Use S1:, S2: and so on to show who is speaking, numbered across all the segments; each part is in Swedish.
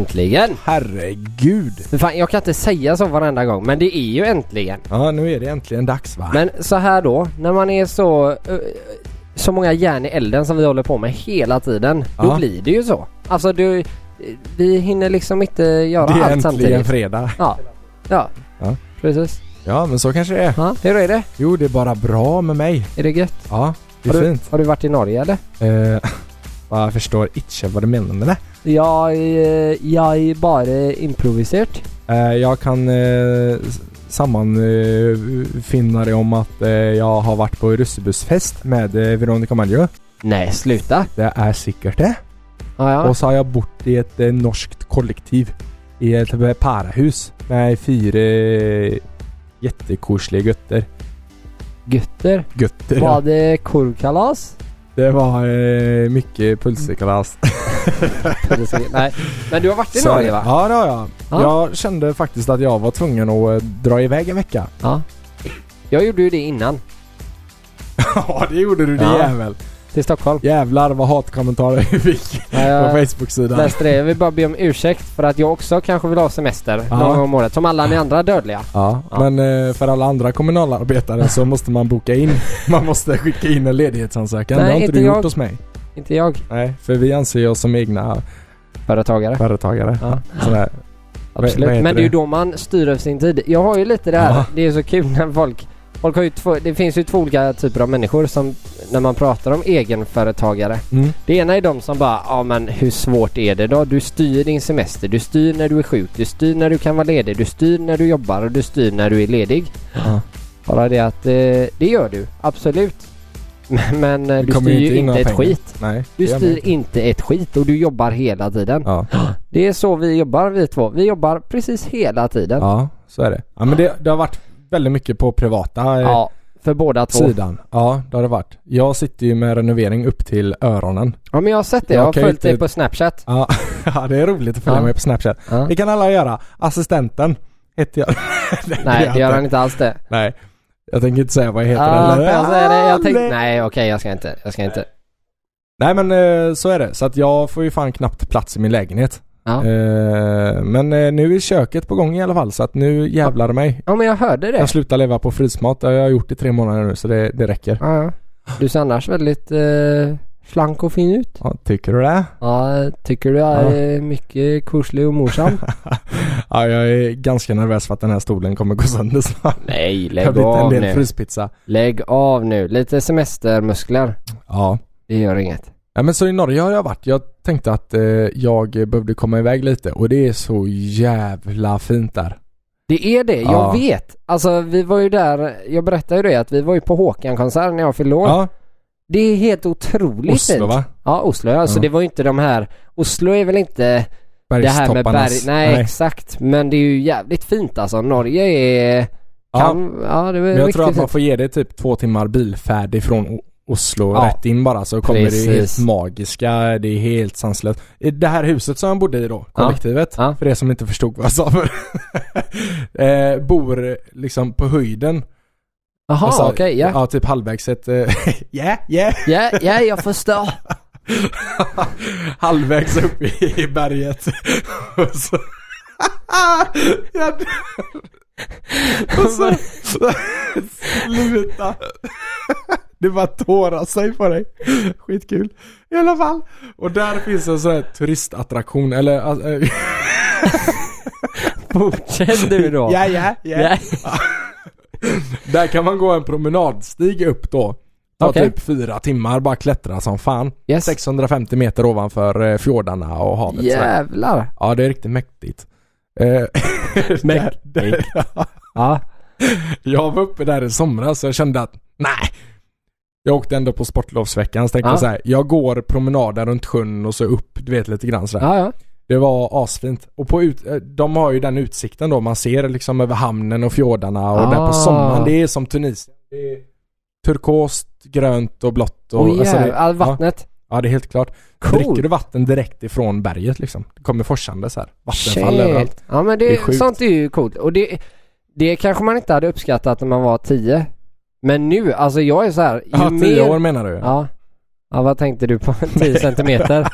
S1: äntligen!
S2: Herregud!
S1: Fan, jag kan inte säga så varenda gång men det är ju äntligen.
S2: Ja, nu är det äntligen dags va?
S1: Men så här då, när man är så så många järn i elden som vi håller på med hela tiden. Då
S2: Ja.
S1: blir det ju så. Alltså du, vi hinner liksom inte göra
S2: det är
S1: allt
S2: äntligen
S1: samtidigt.
S2: fredag.
S1: Ja. Ja.
S2: Ja.
S1: Precis.
S2: Ja, men så kanske det är.
S1: Ja, hur är det?
S2: Jo, det är bara bra med mig.
S1: Är det gött?
S2: Ja, det är
S1: Har du,
S2: fint.
S1: har du varit i Norge eller?
S2: Eh, jag förstår inte vad du menar med det.
S1: Jag, eh, jag bara improviserat.
S2: Eh, jag kan eh, sammanfinna det om att eh, jag har varit på russebussfest med eh, Veronica Maggio.
S1: Nej, sluta.
S2: Det är säkert det.
S1: Ja, ja.
S2: Och så har jag bott i ett eh, norskt kollektiv. I ett eh, parahus med fyra eh, jättekosliga gutter.
S1: Gutter.
S2: Gutter
S1: Var
S2: ja.
S1: det korvkalas?
S2: Det var eh, mycket pulsekalas.
S1: Nej. Men du har varit i
S2: Så-
S1: Norge va?
S2: Ja det har jag.
S1: Ja.
S2: Jag kände faktiskt att jag var tvungen att eh, dra iväg en vecka.
S1: Ja. Jag gjorde ju det innan.
S2: Ja det gjorde du det
S1: Ja.
S2: jävel.
S1: Till Stockholm.
S2: Jävlar vad hatkommentarer vi fick
S1: Ja,
S2: på Facebook-sidan.
S1: läste det. Jag vill bara be om ursäkt för att jag också kanske vill ha semester
S2: Ja.
S1: någon gång om året. Som alla ni andra dödliga.
S2: Ja,
S1: Ja.
S2: men eh, för alla andra kommunalarbetare så måste man boka in. Man måste skicka in en ledighetsansökan.
S1: Nej,
S2: det har inte
S1: inte
S2: du gjort
S1: jag.
S2: hos mig.
S1: Inte jag.
S2: Nej, för vi anser oss som egna
S1: Företagare.
S2: företagare.
S1: Ja.
S2: Sådär.
S1: Absolut. Men det är ju då man styr över sin tid. Jag har ju lite det här. Det är så kul när folk Folk har ju två, det finns ju två olika typer av människor som när man pratar om egenföretagare.
S2: Mm.
S1: Det ena är de som bara, ja men hur svårt är det då? Du styr din semester, du styr när du är sjuk, du styr när du kan vara ledig, du styr när du jobbar och du styr när du är ledig.
S2: Ja.
S1: Bara det att eh, det gör du, absolut. Men, men eh, du
S2: kommer
S1: styr
S2: ju
S1: ju
S2: in
S1: inte ett
S2: pengar.
S1: skit.
S2: Nej,
S1: Du styr
S2: inte.
S1: inte ett skit och du jobbar hela tiden.
S2: Ja.
S1: Det är så vi jobbar vi två. Vi jobbar precis hela tiden.
S2: ja, så är det. Ja, men det, det har varit väldigt mycket på privata eh,
S1: Ja, för båda två.
S2: sidan. Ja, det har det varit. Jag sitter ju med renovering upp till öronen.
S1: Ja men jag har sett det,
S2: Jag
S1: jag har följt dig
S2: inte-
S1: på snapchat.
S2: Ja, ja, det är roligt att följa
S1: Ja.
S2: med på Snapchat.
S1: Ja.
S2: Det kan alla göra. Assistenten heter jag.
S1: Nej det gör han inte alls det.
S2: Nej. Jag tänker inte säga vad jag heter eller?
S1: får jag säga det? Jag tänkte,
S2: Nej.
S1: nej okej jag ska inte, jag ska inte.
S2: Nej men eh, så är det. Så att jag får ju fan knappt plats i min lägenhet.
S1: Ja.
S2: Eh, men eh, nu är köket på gång i alla fall så att nu jävlar mig.
S1: ja men jag hörde det.
S2: Jag slutar leva på frysmat. Det har jag gjort i tre månader nu så det, det räcker.
S1: Ja, ja. Du ser annars väldigt eh, slank och fin ut.
S2: Ja, tycker du det?
S1: Ja, tycker du är mycket kurslig och morsam?
S2: ja, jag är ganska nervös för att den här stolen kommer gå sönder snart.
S1: Nej,
S2: Det har
S1: lägg
S2: blivit en
S1: av
S2: del
S1: nu.
S2: fryspizza.
S1: Lägg av nu. Lite semestermuskler.
S2: Ja.
S1: Det gör inget.
S2: Ja men så i Norge har jag varit. Jag tänkte att eh, jag behövde komma iväg lite och det är så jävla fint där.
S1: Det är det, jag
S2: Ja.
S1: vet. Alltså vi var ju där, jag berättade ju det att vi var ju på Håkan-konsert när jag fyllde år.
S2: Ja,
S1: Det är helt otroligt
S2: Oslo
S1: fint.
S2: va?
S1: Ja, Oslo ja. Så
S2: Ja.
S1: det var ju inte de här, Oslo är väl inte det här med berg,
S2: Bergstopparnas-
S1: nej, exakt. Men det är ju jävligt fint alltså. Norge är,
S2: Ja,
S1: kan, ja, det är
S2: men jag tror att man får ge det typ två timmar bilfärd ifrån O- Oslo
S1: Ja.
S2: rätt in bara så kommer det helt magiska, det är helt sanslöst. I Det här huset som jag bodde i då, kollektivet,
S1: Ja.
S2: för er som inte förstod vad jag sa för eh, bor liksom på höjden.
S1: Jaha,
S2: Alltså,
S1: okej, ja.
S2: Ja, typ halvvägs ett, eh, yeah, yeah.
S1: Ja, ja, jag förstår.
S2: halvvägs upp i, i berget. och så... och så... Sluta. Det bara tårar sig på dig. Skitkul. I alla fall. Och där finns en sån här turistattraktion, eller... äh,
S1: Fortsätt du då.
S2: ja, ja, ja. Där kan man gå en promenadstig upp då. Ta
S1: Okej.
S2: typ fyra timmar, bara klättra som fan.
S1: Yes.
S2: 650 meter ovanför eh, fjordarna och havet. sådär.
S1: Jävlar.
S2: Ja, det är riktigt mäktigt. Eh,
S1: Mäktigt. Ja.
S2: jag var uppe där i somras så jag kände att nej. Jag åkte ändå på sportlovsveckan så tänkte
S1: Ja.
S2: jag så här, jag går promenaden runt sjön och så upp, du vet lite grann sådär.
S1: Ja, ja.
S2: Det var asfint. Och på ut, eh, de har ju den utsikten då, man ser liksom över hamnen och fjordarna och där
S1: Ah.
S2: på sommaren, det är som Tunisien. Det är turkost, grönt och blått och...
S1: Och
S2: alltså det-
S1: vattnet.
S2: Ja, det är helt klart.
S1: Cool.
S2: Dricker du vatten direkt ifrån berget liksom? Det kommer forsande så här. Vattenfall överallt.
S1: Shit. Ja men det,
S2: Det är sjukt.
S1: sånt är ju coolt. Och det, det kanske man inte hade uppskattat när man var 10. Men nu, alltså jag är så här, ju
S2: Ja,
S1: mer...
S2: tio år menar du?
S1: Ja. Ja vad tänkte du på? 10 centimeter?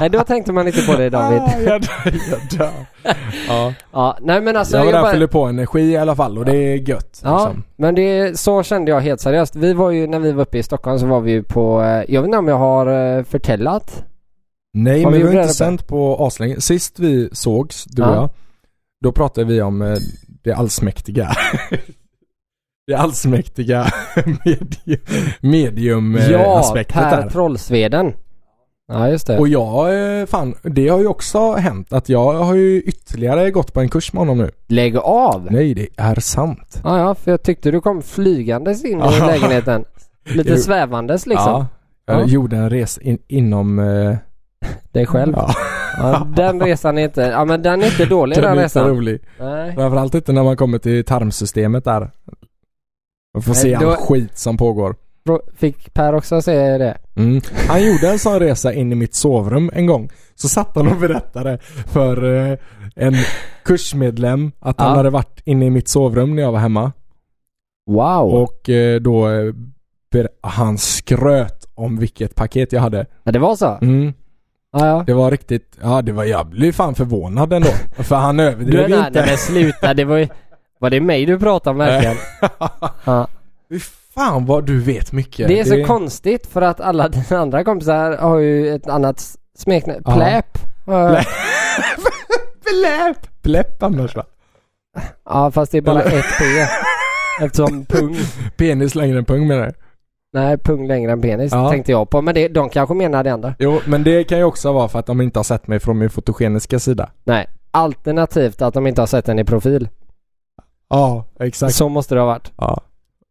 S1: Nej, då tänkte man inte på det David.
S2: Ah, jag dör, jag dör. Ja,
S1: Ja, nej men alltså.
S2: jag var
S1: jag
S2: där
S1: bara-
S2: fyller på energi i alla fall och det är gött.
S1: Ja,
S2: Liksom.
S1: men det, så kände jag helt seriöst. Vi var ju, när vi var uppe i Stockholm så var vi ju på, eh, jag vet inte om jag har eh, förtällat.
S2: Nej
S1: Vad
S2: men
S1: vi
S2: har inte sänt på aslänge. Sist vi sågs, du och
S1: Ja.
S2: jag, då pratade vi om eh, det allsmäktiga. det allsmäktiga medium, medium eh,
S1: ja,
S2: aspektet
S1: Per
S2: där.
S1: Trollsveden. Ja, just det.
S2: Och jag, eh, fan, det har ju också hänt att jag har ju ytterligare gått på en kurs med honom nu.
S1: Lägg av!
S2: Nej, det är sant.
S1: Ja, ja, för jag tyckte du kom flygandes in i
S2: Ja.
S1: lägenheten. Lite svävandes liksom.
S2: Ja, jag
S1: Ja.
S2: gjorde en resa in, inom... Eh,
S1: Dig själv.
S2: Ja,
S1: Ja, den resan är inte, ja men den är inte dålig den,
S2: den är inte
S1: resan.
S2: rolig.
S1: Nej.
S2: Framförallt inte när man kommer till tarmsystemet där. Man får
S1: Nej,
S2: se
S1: då-
S2: all skit som pågår.
S1: Fick Per också se det?
S2: Mm. Han gjorde en sån resa in i mitt sovrum en gång. Så satt han och berättade för eh, en kursmedlem att han
S1: Ja.
S2: hade varit inne i mitt sovrum när jag var hemma.
S1: Wow!
S2: Och eh, då eh, ber- han skröt om vilket paket jag hade.
S1: Ja, det var så?
S2: Mm.
S1: Ja, ja.
S2: Det var riktigt, ja det var, jag blev fan förvånad ändå. för han
S1: Du
S2: överdrev ju inte.
S1: nej men sluta, det var ju... Var det mig du pratade om verkligen? Ja.
S2: Fan vad du vet mycket.
S1: Det är så konstigt för att alla dina andra kompisar har ju ett annat smeknamn.
S2: Ja.
S1: Pläp. Ja.
S2: Pläp. Pläpp! Annars va?
S1: Ja fast det är bara ett P. Eftersom pung,
S2: Penis längre än pung menar du?
S1: nej pung längre än penis
S2: Ja.
S1: tänkte jag på. Men det, de kanske menar det andra.
S2: Jo, men det kan ju också vara för att de inte har sett mig från min fotogeniska sida.
S1: Nej. Alternativt att de inte har sett den i profil.
S2: Ja, exakt.
S1: Så måste det ha varit.
S2: Ja,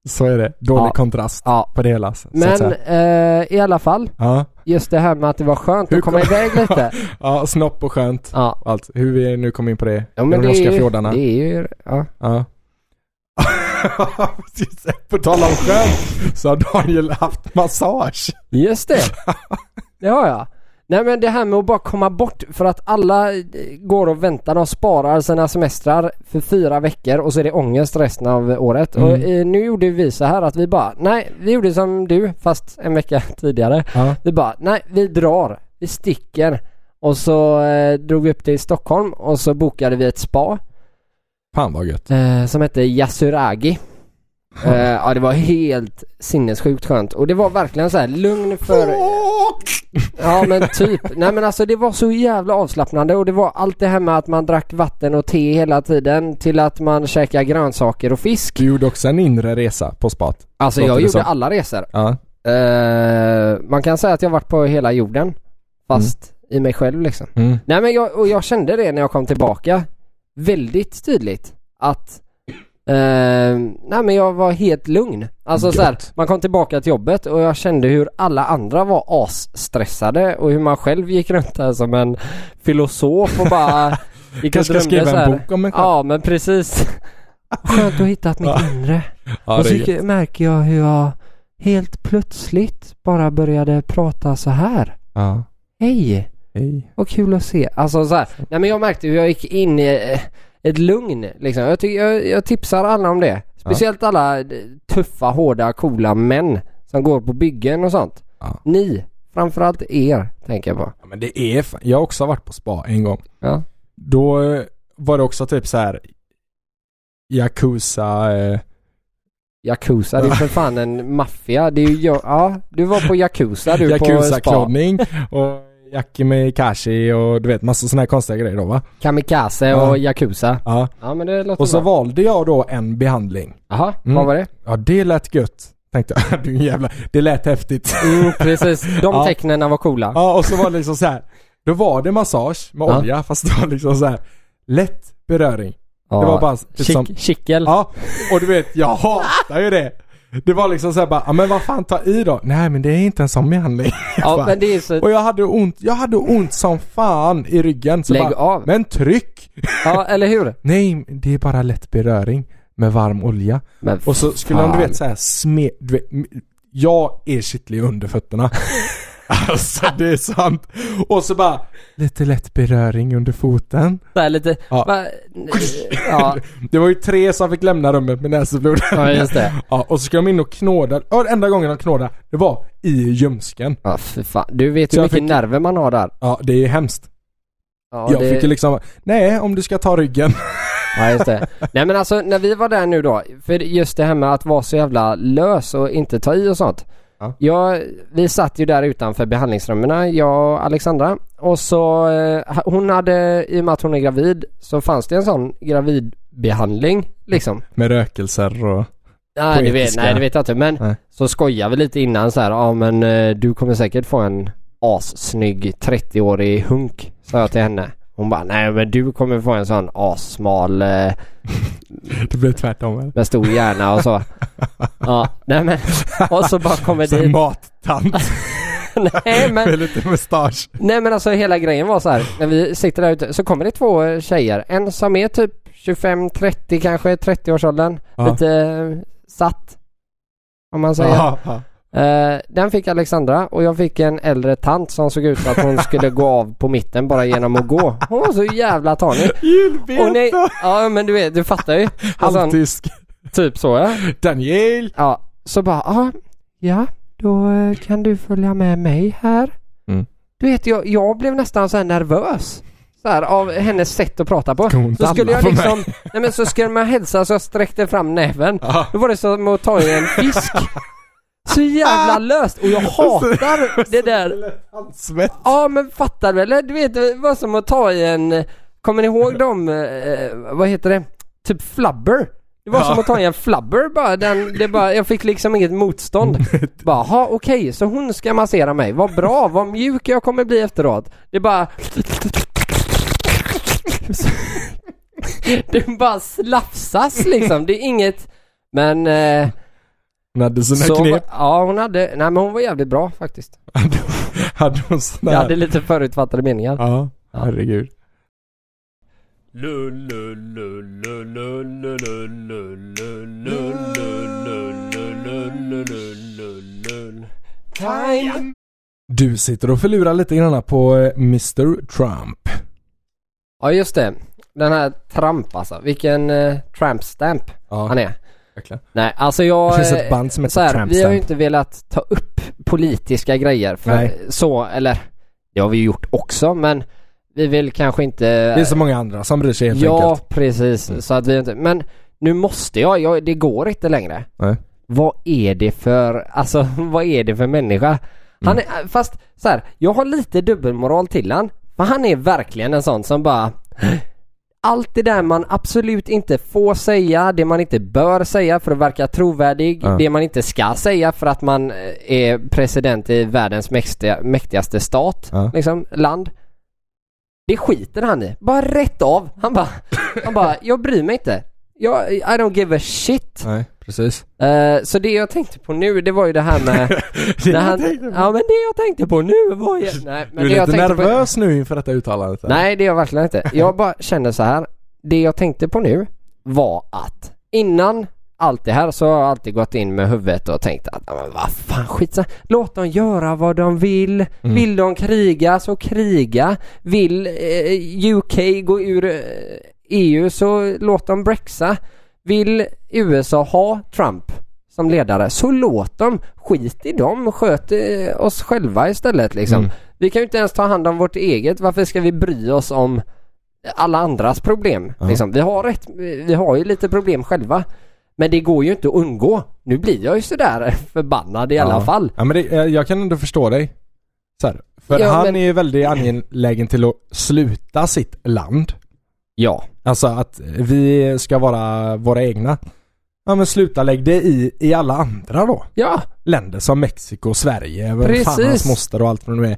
S2: så är det. Dålig
S1: Ja.
S2: kontrast
S1: Ja.
S2: på det hela.
S1: Men eh, i alla fall.
S2: Ja.
S1: Just det här med att det var skönt
S2: Hur
S1: att komma
S2: kom-
S1: iväg lite.
S2: ja, snopp och skönt.
S1: Ja.
S2: Allt. Hur vi nu kom in på det.
S1: Ja men
S2: De
S1: det
S2: norska
S1: är ju,
S2: fjordarna.
S1: det är ju, ja.
S2: Ja. på tal om skönt så har Daniel haft massage.
S1: Just det. Det har jag. Nej men det här med att bara komma bort för att alla eh, går och väntar och sparar sina semestrar för fyra veckor och så är det ångest resten av året.
S2: Mm.
S1: Och eh, nu gjorde vi så här att vi bara, nej vi gjorde som du fast en vecka tidigare.
S2: Ja.
S1: Vi bara, nej vi drar, vi sticker. Och så eh, drog vi upp till Stockholm och så bokade vi ett spa
S2: Fan vad gött.
S1: eh, som hette Yasuragi. Eh, ja det var helt sinnessjukt skönt och det var verkligen så här lugn för Ja men typ. Nej men alltså det var så jävla avslappnande och det var allt det här med att man drack vatten och te hela tiden till att man käkade grönsaker och fisk.
S2: Du gjorde också en inre resa på spat.
S1: Alltså
S2: låter
S1: jag gjorde
S2: som.
S1: alla resor.
S2: Ja.
S1: Eh, man kan säga att jag varit på hela jorden. Fast i mig själv liksom.
S2: Mm.
S1: Nej men jag, och jag kände det när jag kom tillbaka. Väldigt tydligt. Att eh, nej men jag var helt lugn. Alltså så här,
S2: Gött.
S1: man kom tillbaka till jobbet och jag kände hur alla andra var asstressade och hur man själv gick runt där som en filosof och bara gick och drömde
S2: skriva
S1: så
S2: en
S1: här.
S2: bok om en själv.
S1: Ja men precis. Skönt att ha hittat mitt inre.
S2: Ja,
S1: och så gick-
S2: gött.
S1: märker jag hur jag helt plötsligt bara började prata så här.
S2: Ja.
S1: Hej!
S2: Hej.
S1: Vad kul att se. Alltså så här, nej men jag märkte hur jag gick in i eh, ett lugn liksom. Jag, tycker, jag, jag tipsar alla om det. Speciellt alla eh, tuffa, hårda, coola män som går på byggen och sånt.
S2: Ja.
S1: Ni, framförallt er, tänker jag på.
S2: Ja, men det är fan. Jag har också varit på spa en gång.
S1: Ja.
S2: Då eh, var det också typ så här Yakuza eh,
S1: Yakuza, det är för fan en maffia. Det är ju, jag- ja, du var på Yakuza du på spa.
S2: Yakuza-klådning och Med Kashi och du vet massa sådana här konstiga grejer då va?
S1: Kamikaze
S2: Ja.
S1: och Yakuza.
S2: Ja.
S1: Ja men det låter
S2: Och så
S1: bra.
S2: valde jag då en behandling.
S1: Jaha,
S2: Mm.
S1: vad var det?
S2: Ja det lät gött. Tänkte jag, du jävla, det lät häftigt.
S1: Mm, precis, de
S2: Ja.
S1: tecknen var coola.
S2: Ja och så var det liksom så här. Då var det massage med
S1: Ja.
S2: olja fast det var liksom så här lätt beröring.
S1: Ja.
S2: Det var bara typ som,
S1: Kick, Kickel.
S2: ja och du vet jag hatar ju det. Det var liksom såhär bara, ja men vad fan ta i då? Nej men det är inte en sån behandling.
S1: Ja,
S2: bara-
S1: men det är så...
S2: Och jag hade ont, jag hade ont som fan i ryggen. Så
S1: Lägg
S2: bara,
S1: av.
S2: Men tryck!
S1: Ja, eller hur?
S2: Nej, det är bara lätt beröring med varm olja.
S1: Men
S2: Och så skulle han du
S1: fan.
S2: vet såhär sme... Du vet, jag är kittlig under fötterna. Alltså det är sant. Och så bara lite lätt beröring under foten.
S1: Här lite,
S2: Ja.
S1: va, ja,
S2: Det var ju tre som fick lämna rummet med näsblod.
S1: ja just det.
S2: Ja, och så ska de in och knåda. Ja, enda gången de knåda, det var i ljumsken.
S1: Ja för fan. Du vet
S2: Så
S1: hur mycket
S2: fick-
S1: nerver man har där.
S2: Ja, det är hemskt.
S1: Ja,
S2: jag
S1: det...
S2: fick ju liksom, nej om du ska ta ryggen.
S1: Ja just det. Nej men alltså när vi var där nu då, för just det här med att vara så jävla lös och inte ta i och sånt.
S2: Ja.
S1: Ja, vi satt ju där utanför behandlingsrummen, jag och Alexandra. Och så, eh, hon hade, i och med att hon är gravid, så fanns det en sån gravidbehandling liksom.
S2: Med rökelser och...
S1: Nej det, vet,
S2: Poetiska.
S1: nej det vet jag inte men
S2: Nej.
S1: så skojar vi lite innan så här, ja men eh, du kommer säkert få en assnygg 30-årig hunk, sa jag till henne. Hon bara, nej men du kommer få en sån assmal eh,
S2: Det blev tvärtom eller?
S1: med stor hjärna och så. Ja, nej men och så bara kommer dit.
S2: mattant
S1: Nej men,
S2: med lite mustasch.
S1: nej men alltså hela grejen var så här. När vi sitter där ute så kommer det två eh, tjejer. En som är typ 25-30 kanske, 30-årsåldern.
S2: Ja.
S1: Lite eh, satt. Om man säger.
S2: Ja, ja.
S1: Eh, den fick Alexandra och jag fick en äldre tant som såg ut att hon skulle gå av på mitten bara genom att gå. Hon var så jävla tanig. Och nej,
S2: Julbeta!
S1: ja men du vet, du fattar ju. Alltså,
S2: Halvtysk.
S1: typ så ja.
S2: Daniel!
S1: Ja, så bara, ja, ja, då eh, kan du följa med mig här.
S2: Mm.
S1: Du vet, jag, jag blev nästan så här nervös. Så här, av hennes sätt att prata på. Så skulle jag liksom, nej men så skulle man hälsa så jag sträckte fram näven.
S2: Ja.
S1: Då var det som att ta i en fisk. Så jävla löst och jag hatar det där.
S2: Handsvett.
S1: Ja men fattar väl? Du vet, det var som att ta i en, kommer ni ihåg dem, eh, vad heter det? Typ flubber. Det var
S2: Ja.
S1: som att ta i en flubber bara, den, det bara, jag fick liksom inget motstånd. Bara, ha okej, så hon ska massera mig. Vad bra, vad mjuk jag kommer bli efteråt. Det bara... Det bara slafsas liksom, det är inget... Men... Eh,
S2: Hon hade sina
S1: så,
S2: knep.
S1: ja hon hade, nej men hon var jävligt bra faktiskt.
S2: Hade, hon såna
S1: Jag
S2: här?
S1: hade lite förutfattade meningar.
S2: Ja, herregud.
S1: Time.
S2: Du sitter och förlurar lite grann på eh, Mr Trump.
S1: Ja just det. Den här Trump alltså. Vilken eh, Trump stamp
S2: Ja,
S1: han är.
S2: Verkligen.
S1: Nej alltså jag...
S2: Det finns ett band som
S1: så
S2: heter
S1: här, vi har ju inte velat ta upp politiska grejer för
S2: Nej.
S1: så, eller det har vi ju gjort också men vi vill kanske inte...
S2: Det är så många andra som bryr sig helt
S1: Ja
S2: enkelt.
S1: precis,
S2: Mm.
S1: så att vi inte, men nu måste jag, jag, det går inte längre.
S2: Nej.
S1: Vad är det för, alltså vad är det för människa? Han
S2: Mm.
S1: är, fast så här, jag har lite dubbelmoral till han. För han är verkligen en sån som bara allt det där man absolut inte får säga, det man inte bör säga för att verka trovärdig,
S2: Ja.
S1: det man inte ska säga för att man eh, är president i världens mäktiga, mäktigaste stat,
S2: Ja.
S1: liksom, land. Det skiter han i. Bara rätt av. Han bara, han bara, jag bryr mig inte. Jag, I don't give a shit.
S2: Nej, precis.
S1: Eh, så det jag tänkte på nu, det var ju det här med...
S2: Det
S1: när
S2: jag
S1: han,
S2: tänkte på.
S1: ja men det jag tänkte på nu var ju... Nej, men
S2: Du
S1: det
S2: är
S1: jag
S2: lite
S1: tänkte
S2: nervös nu inför detta uttalandet.
S1: På,
S2: eller?
S1: nej det är jag verkligen inte. Jag bara känner så här. Det jag tänkte på nu var att innan allt det här så har jag alltid gått in med huvudet och tänkt att "Ja, men vad fan skit så- Låt dem göra vad de vill.
S2: Mm.
S1: Vill de kriga så kriga. Vill eh, UK gå ur eh, EU så låt dem brexa. Vill USA ha Trump som ledare så låt dem. Skit i dem. Sköt eh, oss själva istället liksom.
S2: Mm.
S1: Vi kan ju inte ens ta hand om vårt eget. Varför ska vi bry oss om alla andras problem?
S2: Ja.
S1: Liksom. Vi, har rätt, vi har ju lite problem själva. Men det går ju inte att undgå. Nu blir jag ju sådär förbannad i alla
S2: Ja.
S1: fall.
S2: Ja men det, eh, jag kan ändå förstå dig. Här, för
S1: Ja,
S2: han
S1: men-
S2: är ju väldigt angelägen till att sluta sitt land.
S1: Ja.
S2: Alltså att vi ska vara våra egna. Ja men sluta lägg det i, i alla andra då.
S1: Ja,
S2: Länder som Mexiko, Sverige, vad fan
S1: Precis.
S2: hans moster och allt vad det nu är.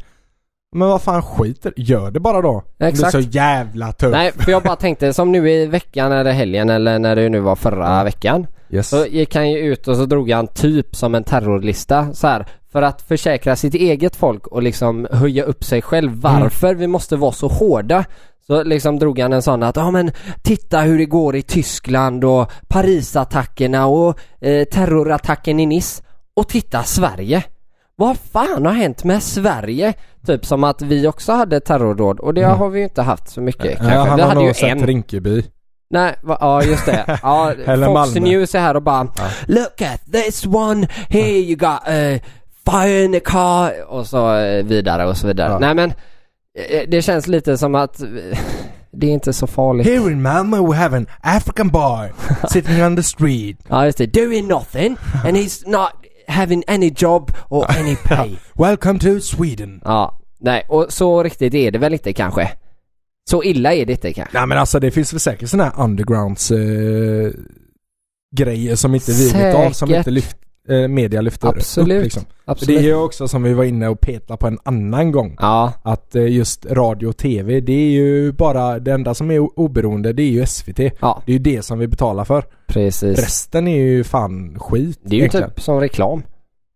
S2: Men vad fan skiter, gör det bara då.
S1: Exakt.
S2: Det är så jävla tufft.
S1: nej för jag bara tänkte som nu i veckan eller helgen eller när det nu var förra veckan.
S2: Yes.
S1: Så gick han ju ut och så drog han typ som en terrorlista så här för att försäkra sitt eget folk och liksom höja upp sig själv varför vi måste vara så hårda. Så liksom drog han en sån att ja men titta hur det går i Tyskland och Parisattackerna och eh, terrorattacken i Nice. Och titta Sverige. vad fan har hänt med Sverige? Typ som att vi också hade terrordåd och det
S2: Mm.
S1: har vi ju inte haft så mycket kanske.
S2: Ja, han
S1: vi
S2: har
S1: hade ju
S2: nog sett
S1: en.
S2: Rinkeby.
S1: Nej, va, ja just det. Ja, Fox
S2: Malmö.
S1: News är här och bara
S2: Ja.
S1: Look at this one, here you got uh, fire in the car och så eh, vidare och så vidare.
S2: Ja.
S1: Nej men det känns lite som att eh, det är inte så farligt.
S2: Here in Malmö we have an African boy sitting on the street.
S1: Ja just det, doing nothing and he's not having any job or any pay.
S2: Welcome to Sweden.
S1: Ja, nej och så riktigt är det väl inte kanske. Så illa är det inte kanske.
S2: Nej men alltså det finns väl säkert sådana här undergrounds eh, grejer som inte vi vet av som inte lyft, eh, media lyfter
S1: Absolut.
S2: upp liksom. För det
S1: Absolut.
S2: är ju också som vi var inne och petade på en annan gång.
S1: Ja,
S2: Att eh, just radio och tv det är ju bara det enda som är oberoende det är ju SVT.
S1: ja
S2: Det är ju det som vi betalar för.
S1: precis.
S2: Resten är ju fan skit.
S1: Det är ju
S2: egentligen.
S1: typ som reklam.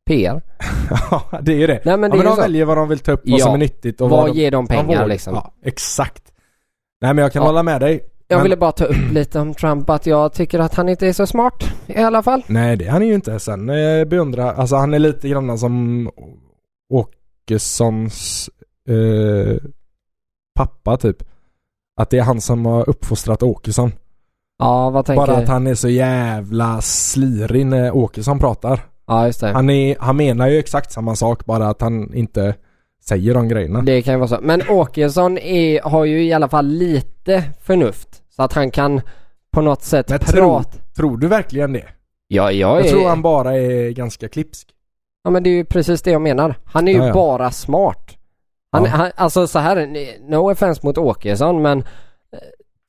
S1: PR.
S2: Ja det är ju det.
S1: Nej men
S2: ja,
S1: det
S2: men
S1: är
S2: de
S1: så.
S2: väljer vad de vill ta upp, vad
S1: Ja.
S2: som är nyttigt och
S1: Vad
S2: vad de,
S1: ger de pengar liksom?
S2: Ja, exakt. Nej men jag kan
S1: Ja.
S2: hålla med dig.
S1: Jag
S2: Men-
S1: ville bara ta upp lite om Trump att jag tycker att han inte är så smart i alla fall.
S2: Nej det han är ju inte. Sen eh, beundrar, alltså han är lite grann som Åkessons eh, pappa typ. Att det är han som har uppfostrat Åkesson.
S1: Ja, vad tänker
S2: Bara att han är så jävla slirig när Åkesson pratar.
S1: Ja, just det.
S2: Han, är, han menar ju exakt samma sak bara att han inte säger de grejerna.
S1: Det kan ju vara så. Men Åkesson är, har ju i alla fall lite förnuft. Så att han kan på något sätt
S2: Men
S1: prata.
S2: Tror du verkligen det?
S1: Ja, jag
S2: Jag
S1: är...
S2: tror han bara är ganska klipsk.
S1: Ja men det är ju precis det jag menar. Han är ju
S2: Ja, ja.
S1: bara smart. Han,
S2: Ja.
S1: han, alltså så här, no offense mot Åkesson men eh,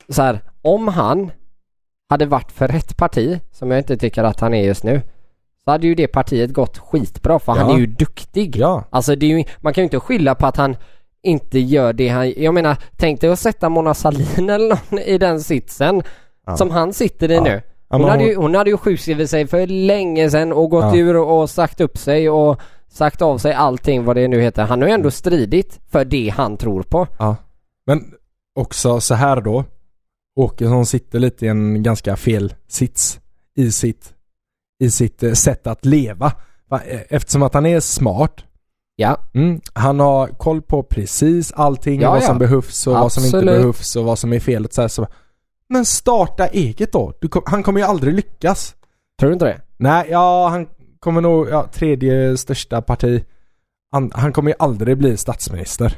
S1: så här, om han hade varit för rätt parti, som jag inte tycker att han är just nu, så hade ju det partiet gått skitbra för han är ju duktig.
S2: Ja.
S1: Alltså det är ju, man kan ju inte skylla på att han inte gör det han, jag menar tänk dig att sätta Mona Sahlin eller någon i den sitsen
S2: Ja.
S1: som han sitter i
S2: Ja.
S1: nu. Hon hade, ju, hon hade ju sjukskrivit sig för länge sedan och gått
S2: Ja.
S1: ur och sagt upp sig och sagt av sig allting vad det nu heter. Han har ju ändå stridit för det han tror på.
S2: Ja. Men också så här då. Åkesson sitter lite i en ganska fel sits i sitt, i sitt eh, sätt att leva. Va, eh, Eftersom att han är smart.
S1: Ja,
S2: Mm, han har koll på precis allting,
S1: Ja,
S2: vad
S1: ja.
S2: som behövs och vad som inte
S1: Absolut.
S2: behövs och vad som är felet. Så här, så. Men starta eget då. Kom, han kommer ju aldrig lyckas.
S1: tror du inte det?
S2: Nej, ja han kommer nog, ja, tredje största parti. Han, han kommer ju aldrig bli statsminister.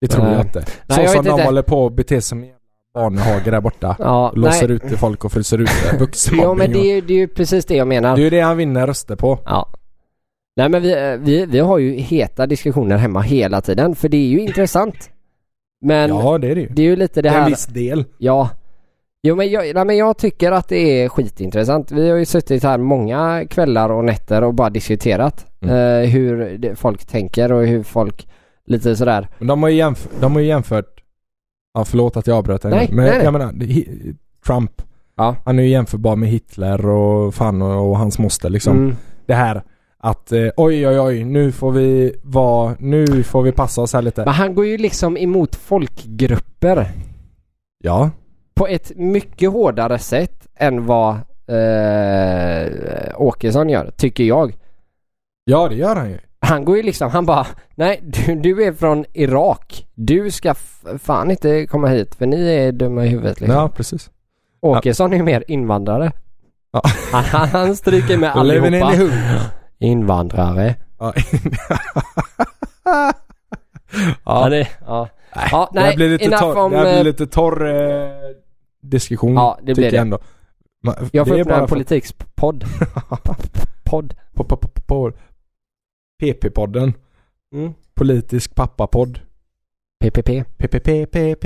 S2: Det tror
S1: Nej.
S2: jag inte.
S1: Nej,
S2: så
S1: jag
S2: som de
S1: inte.
S2: håller på att bete sig med barnhage där borta.
S1: Ja,
S2: Låser
S1: nej.
S2: ut till folk och fryser ut det. Vuxenmobbing
S1: Ja men det är,
S2: och-
S1: ju, det är ju precis det jag menar.
S2: det är ju det han vinner röster på.
S1: Ja. Nej men vi, eh, vi, vi har ju heta diskussioner hemma hela tiden för det är ju intressant. Men
S2: ja, det är det ju.
S1: det är ju lite det
S2: Det är en
S1: här
S2: viss del.
S1: Ja. Jo men jag, nej, men jag tycker att det är skitintressant. Vi har ju suttit här många kvällar och nätter och bara diskuterat
S2: Mm.
S1: eh, hur folk tänker och hur folk lite sådär.
S2: Men de har ju, jämf- de har ju jämfört, ja förlåt att jag avbröt dig men
S1: nej, nej.
S2: jag menar, Trump,
S1: Ja.
S2: han är ju jämförbar med Hitler och fan och, och hans moster liksom.
S1: Mm.
S2: Det här att eh, oj oj oj, nu får vi vara, nu får vi passa oss här lite.
S1: Men han går ju liksom emot folkgrupper
S2: Ja,
S1: på ett mycket hårdare sätt än vad eh, Åkesson gör, tycker jag.
S2: ja det gör han ju.
S1: Han går ju liksom, han bara Nej du, du är från Irak. Du ska fan inte komma hit för ni är dumma i huvudet liksom.
S2: Ja, precis.
S1: Åkesson är ju mer invandrare.
S2: Ja.
S1: Han, han stryker med
S2: Då lever ni i
S1: allihopa. Invandrare.
S2: Ja. Ja.
S1: är, ja.
S2: Nej,
S1: Ja,
S2: det här
S1: nej,
S2: blir lite torr,
S1: om,
S2: det här blir
S1: eh,
S2: lite torr eh, diskussion.
S1: Ja, det blir det.
S2: jag ändå. Ma-
S1: Jag får
S2: det
S1: öppna en politikspodd. Podd.
S2: PP-podden.
S1: Mm.
S2: Politisk pappapodd.
S1: PPP.
S2: PPPPP.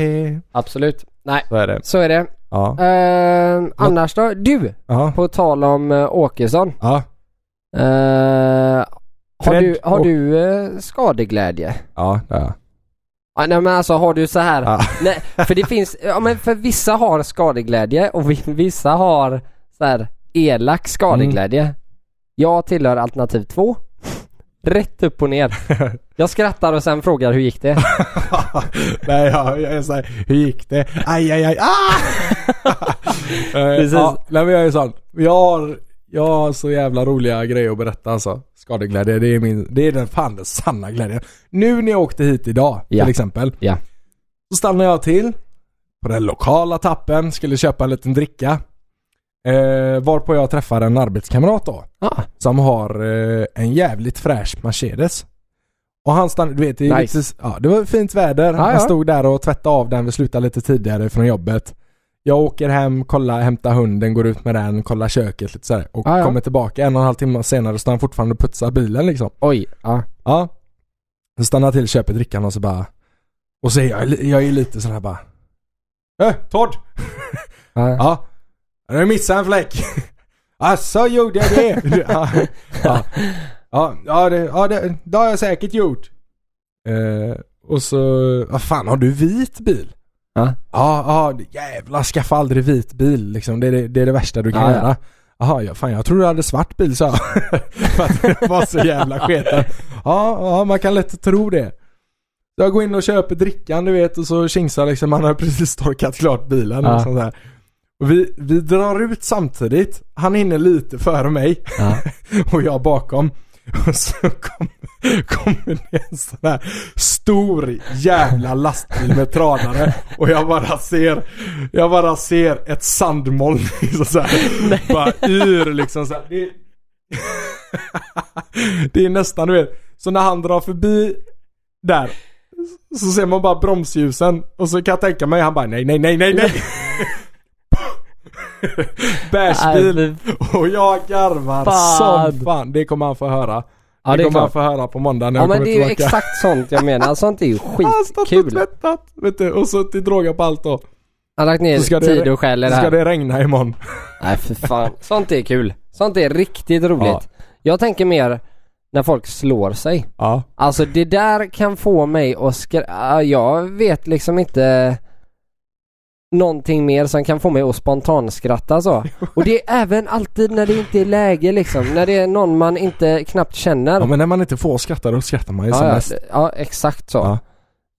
S1: Absolut. Nej,
S2: Så är det.
S1: så är det.
S2: Ja.
S1: Uh, annars då? Du,
S2: Ja.
S1: på tal om uh, Åkesson.
S2: Ja.
S1: Uh, har
S2: Fred
S1: du, har
S2: och-
S1: du uh, skadeglädje?
S2: Ja, det är jag.
S1: Ja, nej men alltså har du så här
S2: Ja.
S1: Nej, för det finns, ja men för vissa har skadeglädje och vi- vissa har så här elak skadeglädje. Jag tillhör alternativ två. Rätt upp och ner. Jag skrattar och sen frågar hur gick det?
S2: Nej, ja, jag är såhär, hur gick det? Aj, aj, aj, ah! Eh,
S1: Precis.
S2: ja, nej men jag är sån. Jag har, Jag har så jävla roliga grejer att berätta alltså. Skadeglädje, det är min, det är den fan den sanna glädjen. Nu när jag åkte hit idag
S1: Ja.
S2: till exempel.
S1: Ja.
S2: Så stannade jag till på den lokala tappen, skulle köpa en liten dricka. Eh, varpå jag träffar en arbetskamrat då.
S1: Ah,
S2: Som har eh, en jävligt fräsch Mercedes. Och han stannade, du vet, det,
S1: Nice.
S2: lite, ja, det var fint väder.
S1: Ja,
S2: han
S1: ja.
S2: stod där och tvättade av den, vi slutade lite tidigare från jobbet. Jag åker hem, kollar, hämtar hunden, går ut med den, kollar köket lite sådär. Och
S1: Ja, ja.
S2: kommer tillbaka en och en halv timme senare står han fortfarande och putsar bilen liksom.
S1: oj. Ja.
S2: Ja. Så stannar jag till, köper drickan och så bara Och så är jag, jag är lite sån här bara Äh, Todd!
S1: Ja.
S2: Ja. Du missat en fläck? Asså, gjorde jag det? ja, ja, ja, ja, det, ja det, det har jag säkert gjort. Eh, och så, vad fan har du vit bil?
S1: Ja.
S2: Ja, ja, jävlar skaffa aldrig vit bil liksom. Det är det, det, är det värsta du kan
S1: Ja,
S2: göra. Jaha, ja, fan jag trodde du hade svart bil sa jag. För att det var så jävla sketen. Ja, ja, man kan lätt tro det. Jag går in och köper drickan du vet och så kingsar liksom, man har precis torkat klart bilen
S1: Ja.
S2: och sånt där. Och vi, vi drar ut samtidigt. Han hinner lite före mig
S1: Ja.
S2: och jag bakom. Och så kommer kom det en sån här stor jävla lastbil med tranare och jag bara ser, jag bara ser ett sandmoln liksom så här, bara yr liksom så här. Det, det är nästan du vet, så när han drar förbi där så ser man bara bromsljusen och så kan jag tänka mig han bara nej nej nej nej nej Bärsbil och jag garvar
S1: Fan.
S2: som fan. Det kommer han få höra.
S1: Ja,
S2: det,
S1: det
S2: kommer han få höra på måndag när
S1: Ja
S2: jag
S1: men
S2: kommer
S1: det är ju
S2: tillbaka.
S1: exakt sånt jag menar. Sånt är ju
S2: Han har stått och
S1: skitkul.
S2: tvättat, vet du, och suttit droga på allt då.
S1: Han har lagt ner
S2: Så ska
S1: tid och själ i
S2: Så
S1: det
S2: ska
S1: här.
S2: det regna imorgon.
S1: Nej för fan. Sånt är kul. Sånt är riktigt roligt.
S2: Ja.
S1: Jag tänker mer när folk slår sig.
S2: Ja.
S1: Alltså det där kan få mig att skra... Jag vet liksom inte någonting mer som kan få mig att spontanskratta så. Och det är även alltid när det inte är läge liksom. När det är någon man inte knappt känner.
S2: ja men när man inte får skratta då skrattar man ju som
S1: ja,
S2: mest.
S1: ja, ja, exakt så.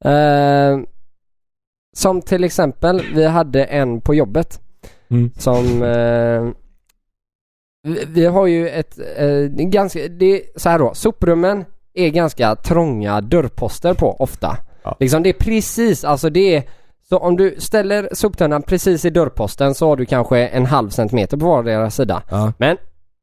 S2: Ja.
S1: Eh, som till exempel, vi hade en på jobbet
S2: Mm.
S1: som eh, vi, vi har ju ett eh, ganska, det är så här då, soprummen är ganska trånga dörrposter på ofta.
S2: Ja.
S1: Liksom det är precis, alltså det är så om du ställer soptunnan precis i dörrposten så har du kanske en halv centimeter på vardera sida.
S2: Ja.
S1: Men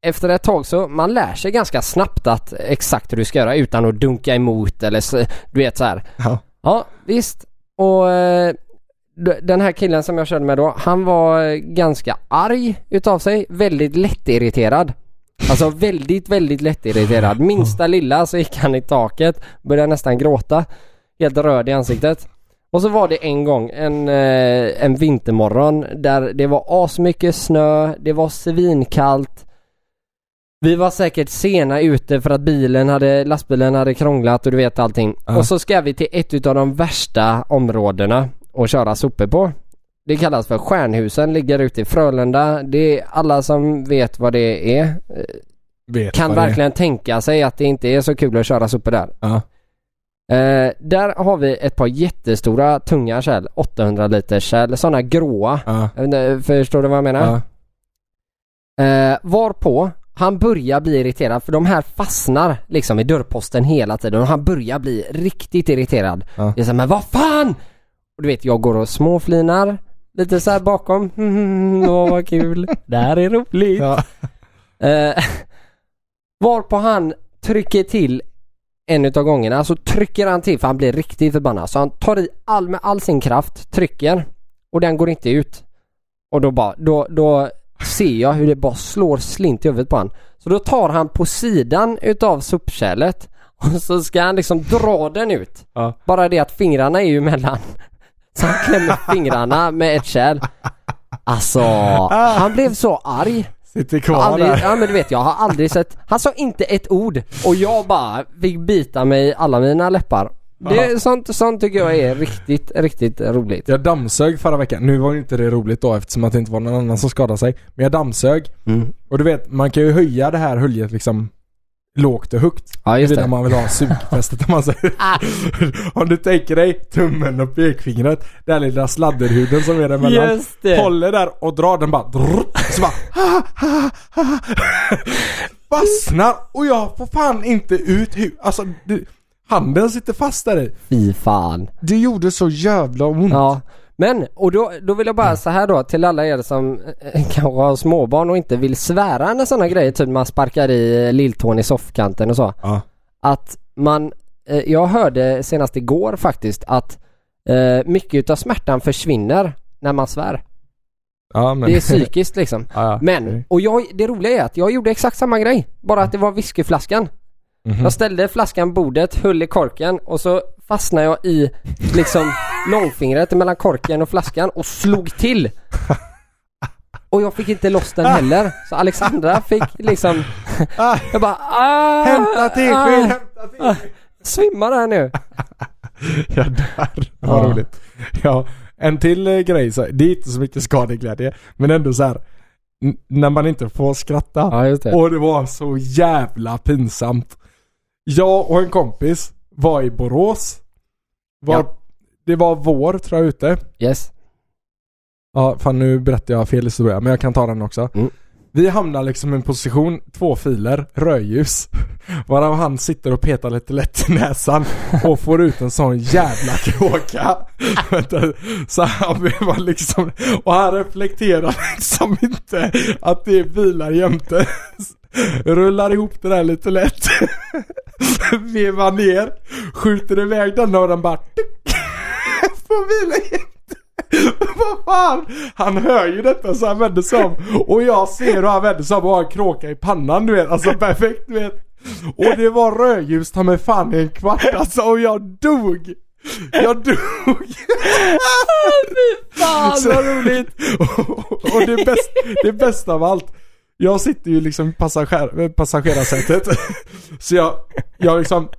S1: efter ett tag så man lär sig ganska snabbt att exakt hur du ska göra utan att dunka emot eller så, du vet så här.
S2: Ja.
S1: Ja visst. Och eh, den här killen som jag körde med då, han var eh, ganska arg utav sig. Väldigt lättirriterad. Alltså väldigt, väldigt lättirriterad. Minsta lilla så gick han i taket, började nästan gråta. Helt röd i ansiktet. Och så var det en gång en, eh, en vintermorgon där det var asmycket snö, det var svinkallt. Vi var säkert sena ute för att bilen hade, lastbilen hade krånglat och du vet allting.
S2: Ja.
S1: Och så ska vi till ett utav de värsta områdena och köra sopor på. Det kallas för Stjärnhusen, ligger ute i Frölunda. Det är alla som vet vad det är.
S2: Vet
S1: Kan
S2: det är.
S1: verkligen tänka sig att det inte är så kul att köra sopor där.
S2: Ja.
S1: Eh, där har vi ett par jättestora tunga kärl, 800 liters kärl, sådana gråa. Inte, Förstår du vad jag menar?
S2: Ja.
S1: Eh, varpå han börjar bli irriterad för de här fastnar liksom i dörrposten hela tiden och han börjar bli riktigt irriterad.
S2: Ja.
S1: Jag säger men vad fan! Och du vet jag går och småflinar lite så bakom. Mm, åh vad kul. Det här är roligt.
S2: Ja.
S1: Eh, varpå han trycker till en utav gångerna så trycker han till för han blir riktigt förbannad. Så han tar i all, med all sin kraft, trycker och den går inte ut. Och då bara, då, då ser jag hur det bara slår slint i huvudet på han. Så då tar han på sidan utav sopkärlet och så ska han liksom dra den ut.
S2: Ja.
S1: Bara det att fingrarna är ju emellan. Så han klämmer fingrarna med ett kärl. Alltså, han blev så arg.
S2: Sitter kvar
S1: aldrig,
S2: där.
S1: ja men du vet jag har aldrig sett, han sa inte ett ord och jag bara fick bita mig i alla mina läppar. Det, sånt, sånt tycker jag är riktigt, riktigt roligt.
S2: Jag dammsög förra veckan. Nu var ju inte det roligt då eftersom att det inte var någon annan som skadade sig. Men jag dammsög.
S1: Mm.
S2: Och du vet, man kan ju höja det här höljet liksom lågt och högt.
S1: Ja just det.
S2: man vill ha sugfästet om man säger. Om du tänker dig tummen och pekfingret. Den lilla sladderhuden som är där emellan.
S1: Just det.
S2: Håller där och drar den bara drrrt, Så bara. Fastnar och jag får fan inte ut hu- Alltså du, handen sitter fast där i.
S1: Fy fan.
S2: Det gjorde så jävla ont.
S1: Ja. Men, och då, då vill jag bara så här då till alla er som eh, kanske har småbarn och inte vill svära när sådana grejer, typ man sparkar i eh, lilltån i soffkanten och så.
S2: Ja.
S1: Att man, eh, jag hörde senast igår faktiskt att eh, mycket utav smärtan försvinner när man svär.
S2: Ja, men...
S1: Det är psykiskt liksom.
S2: ja, ja.
S1: Men, och jag, det roliga är att jag gjorde exakt samma grej. Bara att det var whiskyflaskan.
S2: Mhm.
S1: Jag ställde flaskan på bordet, höll i korken och så fastnade jag i liksom långfingret mellan korken och flaskan och slog till. Och jag fick inte loss den heller. Så Alexandra fick liksom,
S2: Ah,
S1: jag bara ah,
S2: hämta tesked,
S1: ah,
S2: hämta tesked!
S1: Svimmar här nu.
S2: Jag dör. Vad
S1: Ja.
S2: roligt. Ja, en till eh, grej så, det är inte så mycket skadeglädje, men ändå så här. n- När man inte får skratta.
S1: Ja det.
S2: Och det var så jävla pinsamt. Jag och en kompis var i Borås. Var,
S1: Ja.
S2: Det var vår tror jag ute.
S1: Yes.
S2: Ja, fan nu berättar jag fel historia, men jag kan ta den också.
S1: Mm.
S2: Vi hamnar liksom i en position, två filer, rödljus. Varav han sitter och petar lite lätt i näsan och får ut en sån jävla kråka. Så han var liksom, och han reflekterar liksom inte att det är bilar jämte. Rullar ihop det där lite lätt. Vevar ner, skjuter iväg den och den bara bilen jämte. Vad fan? Han hör ju detta så han vänder sig om och jag ser hur han vänder sig om och har en kråka i pannan du vet. Alltså perfekt du vet. Och det var rödljus ta mig fan i en kvart alltså och jag dog. Jag dog.
S1: Fan
S2: Så-
S1: vad roligt!
S2: och, och det, bäst, det bästa av allt. Jag sitter ju liksom i passager, passagerarsätet. Så jag, jag liksom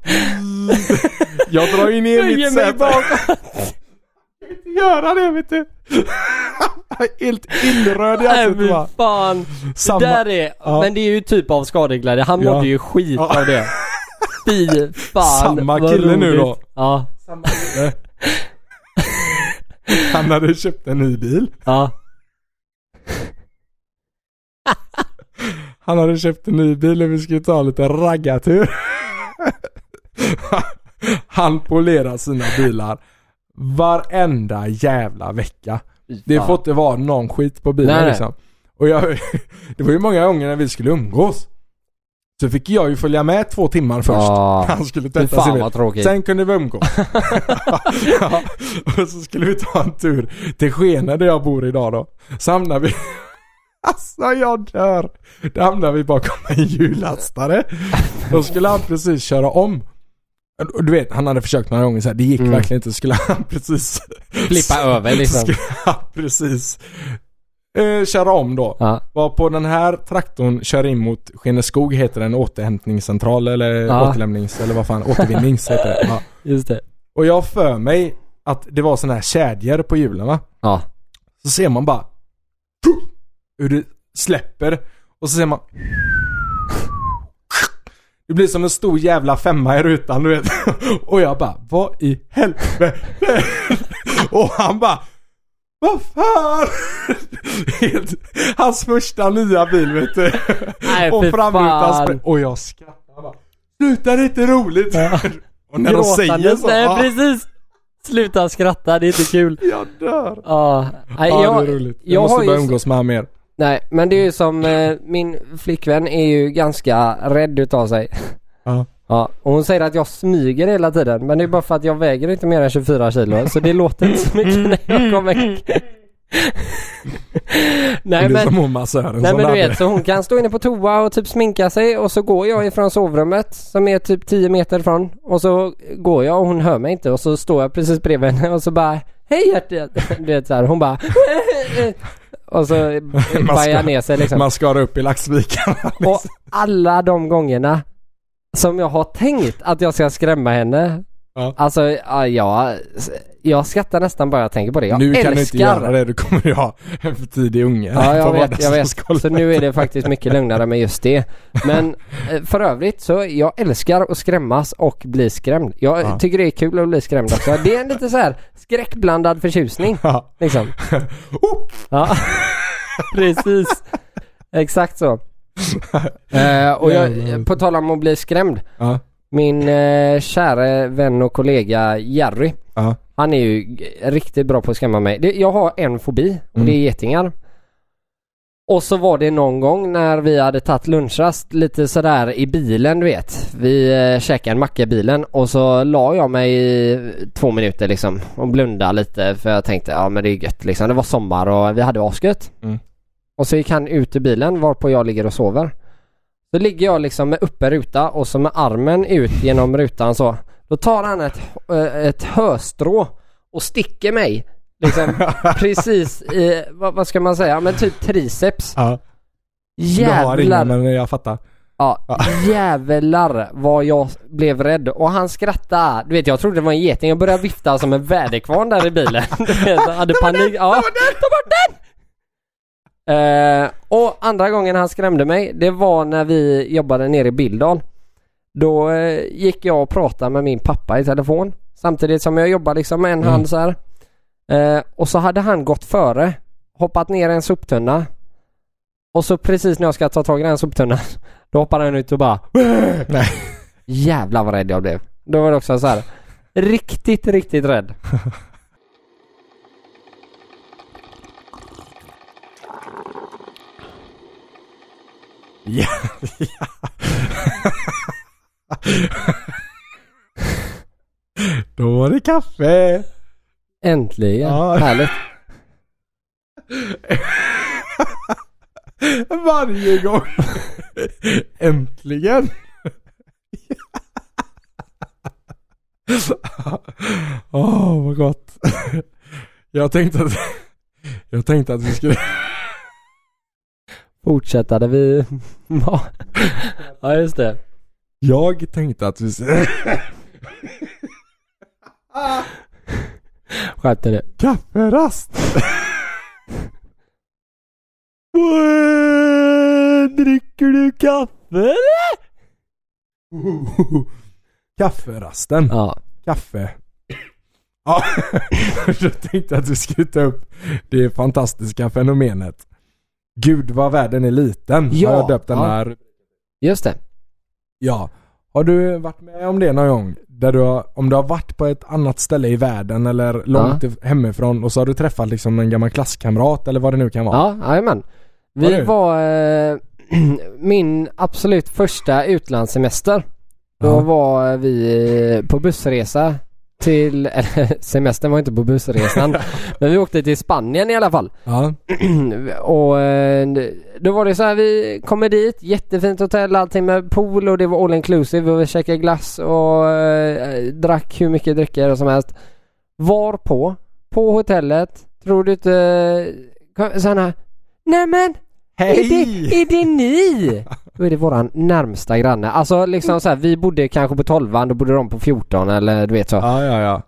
S2: Jag drar ju ner mitt säte. göra det vet du. Helt illröd i ansiktet va.
S1: fan.
S2: Samma-
S1: Det där är,
S2: Ja.
S1: men det är ju typ av skadeglädje. Han
S2: Ja.
S1: mådde ju skit
S2: Ja.
S1: av det. Fy fan
S2: Samma kille nu då.
S1: Ja.
S2: Han hade köpt en ny bil.
S1: Ja.
S2: Han hade köpt en ny bil och vi skulle ta lite raggartur. Han polerar sina bilar varenda jävla vecka. Det får inte vara någon skit på bilen
S1: Nej,
S2: liksom. Och jag, det var ju många gånger när vi skulle umgås. Så fick jag ju följa med två timmar först.
S1: Ja.
S2: Han skulle tvätta sin bil.
S1: tråkigt.
S2: Sen kunde vi umgås. ja, och så skulle vi ta en tur till Skene där jag bor idag då. Så hamnar vi Alltså jag dör! Då hamnar vi bakom en hjullastare. Då skulle han precis köra om. Du vet, han hade försökt några gånger så här, det gick
S1: Mm.
S2: verkligen inte. Skulle han precis...
S1: Flippa över liksom.
S2: Skulle han precis eh, köra om då.
S1: Ja.
S2: Var på den här traktorn kör in mot Skeneskog heter den återhämtningscentral eller
S1: Ja.
S2: återlämnings eller vad fan, återvinnings heter det. Ja.
S1: Just det.
S2: Och jag för mig att det var sådana här kedjor på hjulen va?
S1: Ja.
S2: Så ser man bara hur det släpper och så ser man det blir som en stor jävla femma i rutan du vet. Och jag bara, vad i helvete? Och han bara, vad fan? Hans första nya bil vet du.
S1: Nej,
S2: och framrutan Och jag skrattar bara, sluta det är inte roligt. Och när de säger
S1: Gråtandes.
S2: så,
S1: Nej
S2: ja,
S1: precis. Sluta skratta, det är inte kul.
S2: jag dör.
S1: Ja. Nej,
S2: Ja, det är roligt. Jag,
S1: jag
S2: måste börja umgås med honom mer.
S1: Nej, men det är ju som eh, min flickvän är ju ganska rädd utav sig.
S2: Ja.
S1: Ja, och hon säger att jag smyger hela tiden men det är bara för att jag väger inte mer än 24 kilo så det låter inte så mycket när jag kommer. Nej
S2: det är som
S1: men,
S2: hon massören
S1: nej men du vet så hon kan stå inne på toa och typ sminka sig och så går jag ifrån sovrummet som är typ 10 meter ifrån och så går jag och hon hör mig inte och så står jag precis bredvid henne och så bara Hej hjärtat! Du vet så här, hon bara Och så bajar ner sig liksom.
S2: Man skar upp i laxvikarna.
S1: Och alla de gångerna som jag har tänkt att jag ska skrämma henne.
S2: Ja.
S1: Alltså, ja, jag, skrattar nästan bara jag tänker på det. Jag
S2: nu
S1: älskar.
S2: kan du inte göra det, du kommer ju ha en för tidig unge.
S1: Ja, jag vet, jag vet. Så nu är det faktiskt mycket lugnare med just det. Men eh, för övrigt så jag älskar att skrämmas och bli skrämd. Jag
S2: Ja.
S1: tycker det är kul att bli skrämd också. Det är en lite så här skräckblandad förtjusning
S2: Ja.
S1: liksom.
S2: Oh,
S1: Ja, precis. Exakt så. Eh, och jag, på tal om att bli skrämd.
S2: Ja.
S1: Min eh, kära vän och kollega Jerry.
S2: Ja.
S1: Han är ju riktigt bra på att skrämma mig. Det, jag har en fobi och
S2: Mm.
S1: det är getingar. Och så var det någon gång när vi hade tagit lunchrast lite sådär i bilen du vet. Vi eh, käkade en macka i bilen och så la jag mig i två minuter liksom och blundade lite för jag tänkte ja men det är gött liksom. Det var sommar och vi hade asgött.
S2: Mm.
S1: Och så gick han ut ur bilen varpå jag ligger och sover. Så ligger jag liksom med uppe ruta och så med armen ut genom rutan så. Då tar han ett, eh, ett höstrå och sticker mig. Liksom precis i, vad, vad ska man säga, men typ triceps.
S2: ja. Du har ingen
S1: Jävlar,
S2: men jag fattar.
S1: ja, jävlar vad jag blev rädd och han skrattade. Du vet jag trodde det var en geting, jag började vifta som en väderkvarn där i bilen. Jag hade panik. Ja, ta bort den! Eh, och andra gången han skrämde mig, det var när vi jobbade nere i Bildal. Då eh, gick jag och pratade med min pappa i telefon samtidigt som jag jobbade liksom med en
S2: Mm.
S1: hand så här. Eh, och så hade han gått före, hoppat ner i en soptunna. Och så precis när jag ska ta tag i den soptunnan, då hoppar han ut och bara
S2: Nej.
S1: Jävlar vad rädd jag blev. Då var det också så här. Riktigt, riktigt rädd.
S2: Ja. Då var det kaffe.
S1: Äntligen.
S2: Ja.
S1: Härligt.
S2: Varje gång. Äntligen. Åh, vad gott. Jag tänkte att, jag tänkte att vi skulle,
S1: Fortsätta där vi. Ja just det.
S2: jag tänkte att vi
S1: Skärp dig
S2: kafferast.
S1: Dricker du kaffe eller?
S2: Kafferasten.
S1: Ja.
S2: Kaffe. Ja, jag tänkte att vi skulle ta upp det fantastiska fenomenet. Gud vad världen är liten.
S1: Ja,
S2: Har jag döpt den
S1: ja.
S2: här.
S1: Just det.
S2: Ja. Har du varit med om det någon gång? Där du har, om du har varit på ett annat ställe i världen eller långt if- hemifrån och så har du träffat liksom en gammal klasskamrat eller vad det nu kan vara.
S1: Ja, jajamän.
S2: Var
S1: Vi
S2: du?
S1: var eh, min absolut första utlandssemester. Då
S2: Ja.
S1: var vi på bussresa till, eller semestern var inte på bussresan. men vi åkte till Spanien i alla fall.
S2: Ja.
S1: och eh, då var det så här, vi kommer dit, jättefint hotell, allting med pool och det var all inclusive och vi käkade glass och eh, drack hur mycket drycker som helst. Var på, på hotellet, tror du inte, sådana Nämen! Är det, är det ni? Då är det våran närmsta granne. Alltså liksom så här, vi bodde kanske på 12 då bodde de på 14 eller du vet så.
S2: Ja, ja, ja.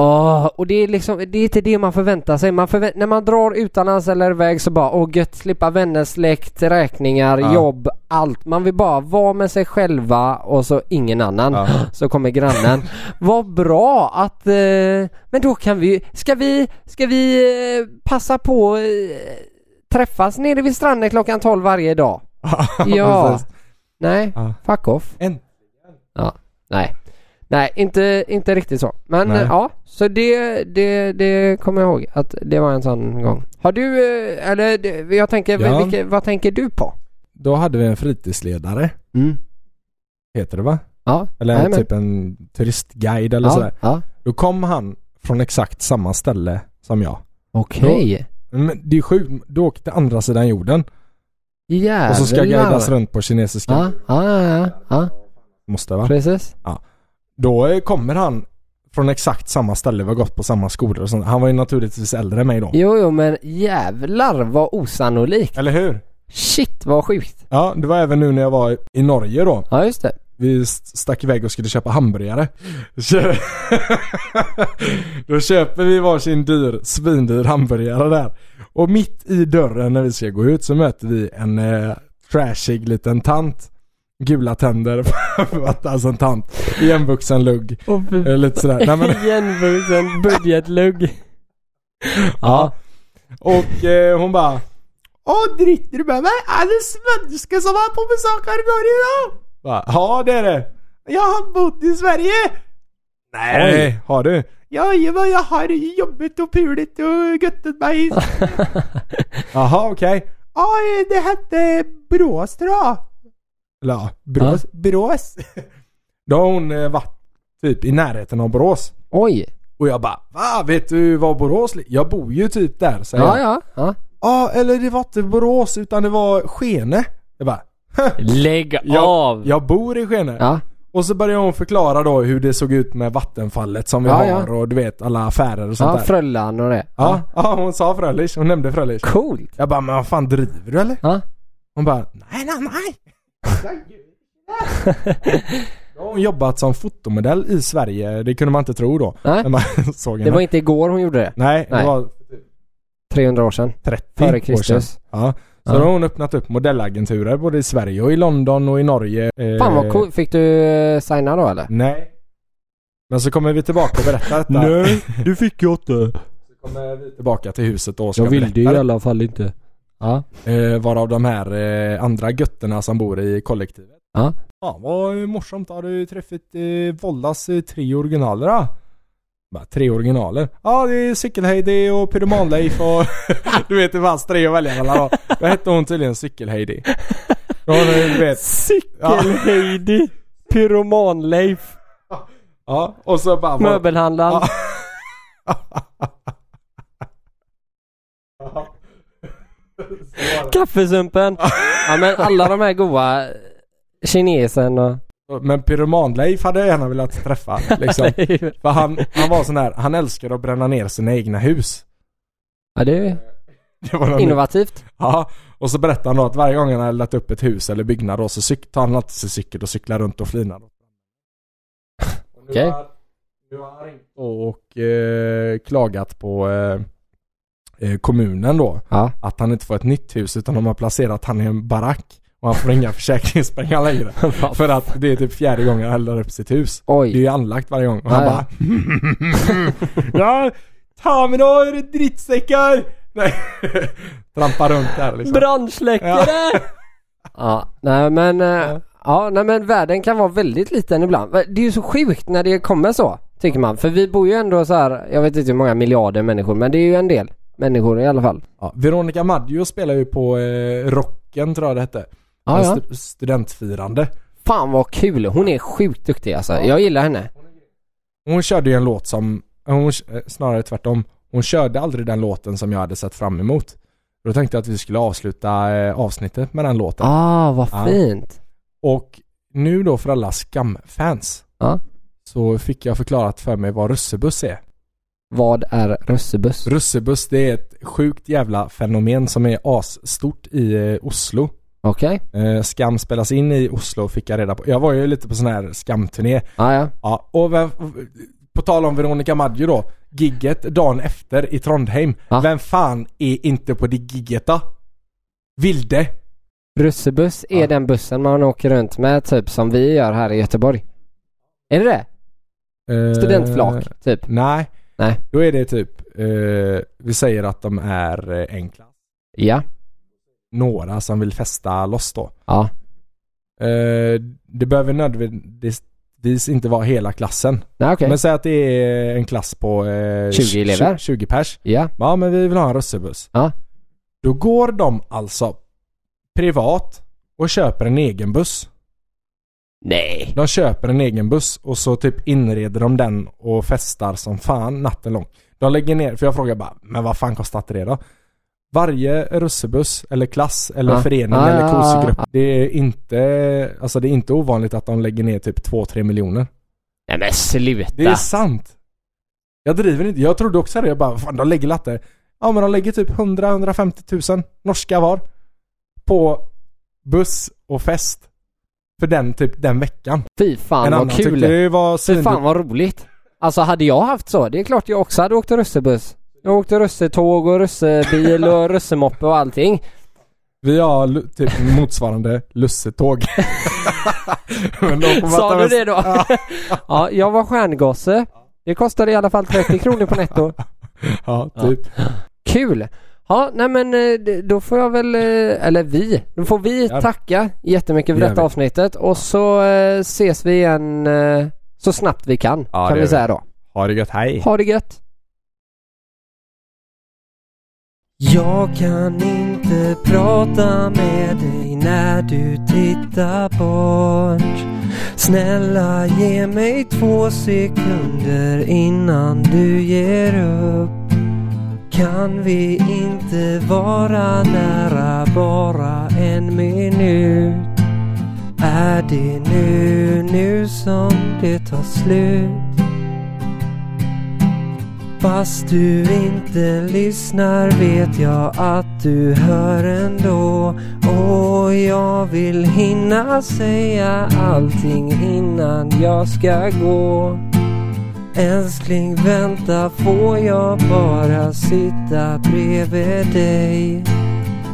S1: Åh, och det är liksom, det är inte det man förväntar sig. Man förvä- när man drar utomlands eller iväg så bara, åh gött, slippa vänner, släkt, räkningar,
S2: Ja.
S1: jobb, allt. Man vill bara vara med sig själva och så ingen annan.
S2: Ja.
S1: Så kommer grannen. Vad bra att, eh, men då kan vi, ska vi, ska vi eh, passa på eh, träffas nere vid stranden klockan 12 varje dag? Ja. Nej,
S2: Ja.
S1: fuck off.
S2: En.
S1: Nej. Nej, inte, inte riktigt så. Men
S2: Nej.
S1: ja, så det, det, det kommer jag ihåg att det var en sån gång. Har du, eh, eller jag tänker,
S2: Ja.
S1: vilka, vad tänker du på?
S2: Då hade vi en fritidsledare,
S1: Mm.
S2: heter det va?
S1: Ja,
S2: Eller
S1: jajamän.
S2: typ en turistguide eller
S1: ja,
S2: sådär.
S1: ja.
S2: Då kom han från exakt samma ställe som jag.
S1: Okej.
S2: Men det är sjukt, du åkte andra sidan jorden
S1: Jävlar.
S2: och så ska guidas runt på kinesiska.
S1: Ja, ja, ja, ja, ja.
S2: Måste va?
S1: precis.
S2: Då eh, kommer han från exakt samma ställe, vi har gått på samma skolor och sånt. Han var ju naturligtvis äldre än mig då.
S1: Jo, jo, men jävlar vad osannolikt.
S2: Eller hur?
S1: Shit vad sjukt.
S2: Ja, det var även nu när jag var i Norge då.
S1: Ja, just det.
S2: Vi st- stack iväg och skulle köpa hamburgare. Kö- Då köper vi varsin dyr, svindyr hamburgare där. Och mitt i dörren när vi ska gå ut så möter vi en eh, trashig liten tant. Gula tänder, alltså en tant. Igenvuxen lugg.
S1: Oh,
S2: Lite sådär. Nej, men,
S1: Igenvuxen budgetlugg.
S2: ja. Och eh, hon bara Åh, dritter du med mig? Är det svenska som är på besök här i Norge då? Va? Ja, det är det. Jag har bott i Sverige. Nej, har du? Jajamän, jag har jobbat och pulit och göttat mig. Jaha, okej. Ja, det hette Brås tror jag. Eller ja, Brås. Brås. Då har hon eh, varit typ i närheten av Borås.
S1: Oj.
S2: Och jag bara, va? Vet du var Borås li-" Jag bor ju typ där, säger
S1: Ja,
S2: jag.
S1: ja. ja.
S2: Ja, eller det var inte Borås utan det var Skene. Jag bara,
S1: Lägg
S2: jag,
S1: av!
S2: jag bor i Skene.
S1: Ja.
S2: Och så började hon förklara då hur det såg ut med vattenfallet som vi
S1: Ja,
S2: har
S1: ja.
S2: och du vet alla affärer och sånt
S1: Ja,
S2: där.
S1: Fröllan och det.
S2: Ja, ja, hon sa Frölich, hon nämnde Frölich.
S1: Coolt.
S2: Jag bara, men vad fan driver du eller?
S1: Ja.
S2: Hon bara, nej nej nej. Då har hon jobbat som fotomodell i Sverige, det kunde man inte tro då.
S1: Nej.
S2: När man såg
S1: Det
S2: henne.
S1: var inte igår hon gjorde det.
S2: Nej, det
S1: Nej.
S2: var
S1: 300 år sedan.
S2: 30
S1: Före
S2: år sedan.
S1: Kristus.
S2: Ja. Så
S1: Ja.
S2: då har hon öppnat upp modellagenturer både i Sverige och i London och i Norge. Eh,
S1: Fan vad coolt. Fick du eh, signa då eller?
S2: Nej. Men så kommer vi tillbaka och berätta detta.
S1: du fick ju inte.
S2: Så kommer vi tillbaka till huset och ska berätta det.
S1: alla fall inte. Ja.
S2: Eh, varav de här eh, andra götterna som bor i kollektivet.
S1: Ja.
S2: Ja, vad morsamt. Har du träffat eh, Vollas eh, tre originaler då? Bara, tre originaler? Ja, det är Cykelheidi och Pyromanleif och du vet det fanns tre att välja mellan då. Hette hon tydligen Cykelheidi.
S1: Cykel-Heidi. Pyroman-Leif.
S2: Ja, och så bara...
S1: Möbelhandlaren.
S2: Ja.
S1: Kaffesumpen. Ja men alla de här goa kinesen och...
S2: Men Pyromanleif hade jag gärna velat träffa liksom. För han, han var sån här, han älskar att bränna ner sina egna hus.
S1: ja det
S2: Det var
S1: innovativt.
S2: Ja, och så berättar han då att varje gång han har eldat upp ett hus eller byggnad då så tar han alltid sin cykel och cyklar runt och flinar.
S1: Okej.
S2: Nu har han ringt och eh, klagat på eh, eh, kommunen då.
S1: Ja.
S2: Att han inte får ett nytt hus utan de har placerat han i en barack. Och han får inga försäkringspengar längre. För att det är typ fjärde gången han eldar upp sitt hus. Det är
S1: Oj.
S2: ju anlagt varje gång. Och
S1: Ja,
S2: han
S1: ja.
S2: bara Ja, ta mig då era drittsäckar! Nej. Trampar runt där liksom.
S1: Brandsläckare! Ja, nej men... eh,
S2: Ja.
S1: Ja, nej men världen kan vara väldigt liten ibland. Det är ju så sjukt när det kommer så, tycker man. För vi bor ju ändå så här, jag vet inte hur många miljarder människor, men det är ju en del människor i alla fall.
S2: Ja, Veronica Maggio spelar ju på eh, Rocken tror jag det hette.
S1: Ja,
S2: En
S1: ja.
S2: stu- studentfirande.
S1: Fan vad kul! Hon är sjukt duktig alltså. Jag gillar henne.
S2: Hon körde ju en låt som, eh, hon, eh, snarare tvärtom. Hon körde aldrig den låten som jag hade sett fram emot. Då tänkte jag att vi skulle avsluta eh, avsnittet med den låten.
S1: Ah, vad
S2: Ja.
S1: fint.
S2: Och nu då för alla Skam-fans
S1: Ja.
S2: så fick jag förklarat för mig vad russebuss är.
S1: Vad är russebuss?
S2: Russebuss det är ett sjukt jävla fenomen som är asstort i eh, Oslo.
S1: Okej.
S2: Eh, Skam spelas in i Oslo fick jag reda på. Jag var ju lite på sån här Skam-turné.
S1: Ah, ja.
S2: Ja, och på tal om Veronica Maggio då. Gigget dagen efter i Trondheim.
S1: Ja.
S2: Vem fan är inte på det gigget då? Vilde.
S1: Russebuss är
S2: Ja.
S1: den bussen man åker runt med typ som vi gör här i Göteborg. Är det det?
S2: Eh,
S1: Studentflak, typ?
S2: Nej.
S1: Nej.
S2: Då är det typ, eh, vi säger att de är en klass.
S1: Ja.
S2: Några som vill festa loss då.
S1: Ja.
S2: Eh, det behöver nödvändigtvis inte vara hela klassen.
S1: Nej okej.
S2: Men säg att det är en klass på eh,
S1: 20 elever.
S2: 20, 20 pers.
S1: Ja.
S2: Ja men vi vill ha en russebuss.
S1: Ja.
S2: Då går de alltså privat och köper en egen buss.
S1: Nej.
S2: De köper en egen buss och så typ inreder de den och festar som fan natten lång. De lägger ner, för jag frågar bara, men vad fan kostar det då? Varje russebuss eller klass eller
S1: Ja.
S2: förening
S1: Ja,
S2: eller kursgrupp.
S1: ja.
S2: Det är inte, alltså det är inte ovanligt att de lägger ner typ 2-3 miljoner.
S1: Nej men sluta.
S2: Det är sant. Jag driver inte, jag trodde också det. Jag bara, fan de lägger latte. Ja men de lägger typ 100-150 000 norska var. På buss och fest. För den typ den veckan.
S1: Fy fan
S2: en
S1: vad kul.
S2: det var
S1: Fy fan vad roligt. Alltså hade jag haft så, det är klart jag också hade åkt russebuss. Jag åkte russetåg och russebil och russemoppe och allting.
S2: Vi har typ motsvarande lussetåg.
S1: Sa du det då?
S2: Ja,
S1: Ja, jag var stjärngosse. Det kostade i alla fall 30 kronor på netto.
S2: ja typ.
S1: Kul! Ja, nej men eh, då får jag väl, eh, eller vi, då får vi
S2: Ja.
S1: tacka jättemycket för detta avsnittet och så eh, ses vi igen så snabbt vi kan,
S2: Ja,
S1: kan
S2: vi.
S1: säga då.
S2: Ha det gött, hej!
S1: Ha det gött! Jag kan inte prata med dig när du tittar bort. Snälla ge mig två sekunder innan du ger upp. Kan vi inte vara nära bara en minut? Är det nu, nu som det tar slut? Fast du inte lyssnar vet jag att du hör ändå. Och jag vill hinna säga allting innan jag ska gå. Älskling vänta får jag bara sitta bredvid dig?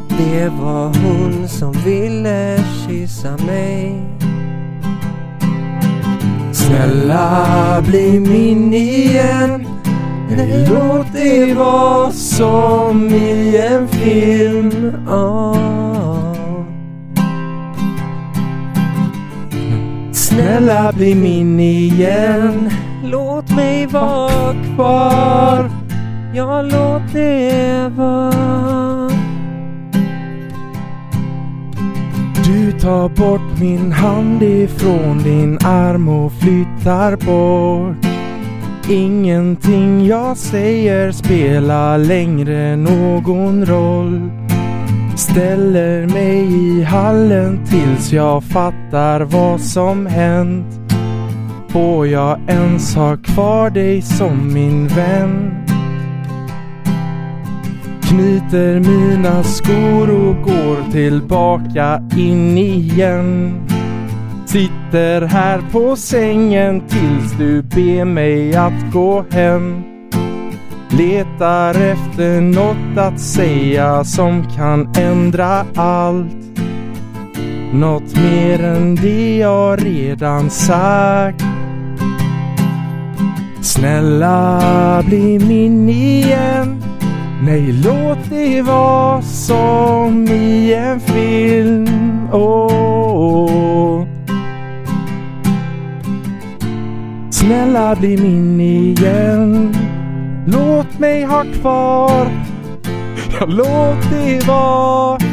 S1: Det var hon som ville kyssa mig. Snälla bli min igen. Nej, låt det vara som i en film. Ah. Snälla bli min igen. Låt mig vara kvar. Ja, låt det vara.
S2: Du tar bort min hand ifrån din arm och flyttar bort. Ingenting jag säger spelar längre någon roll. Ställer mig i hallen tills jag fattar vad som hänt. Får jag ens ha kvar dig som min vän? Knyter mina skor och går tillbaka in igen. Sitter här på sängen tills du ber mig att gå hem. Letar efter något att säga som kan ändra allt. Något mer än det jag redan sagt. Snälla bli min igen. Nej, låt det vara som i en film. Oh. Snälla bli min igen. Låt mig ha kvar. Ja, låt det vara.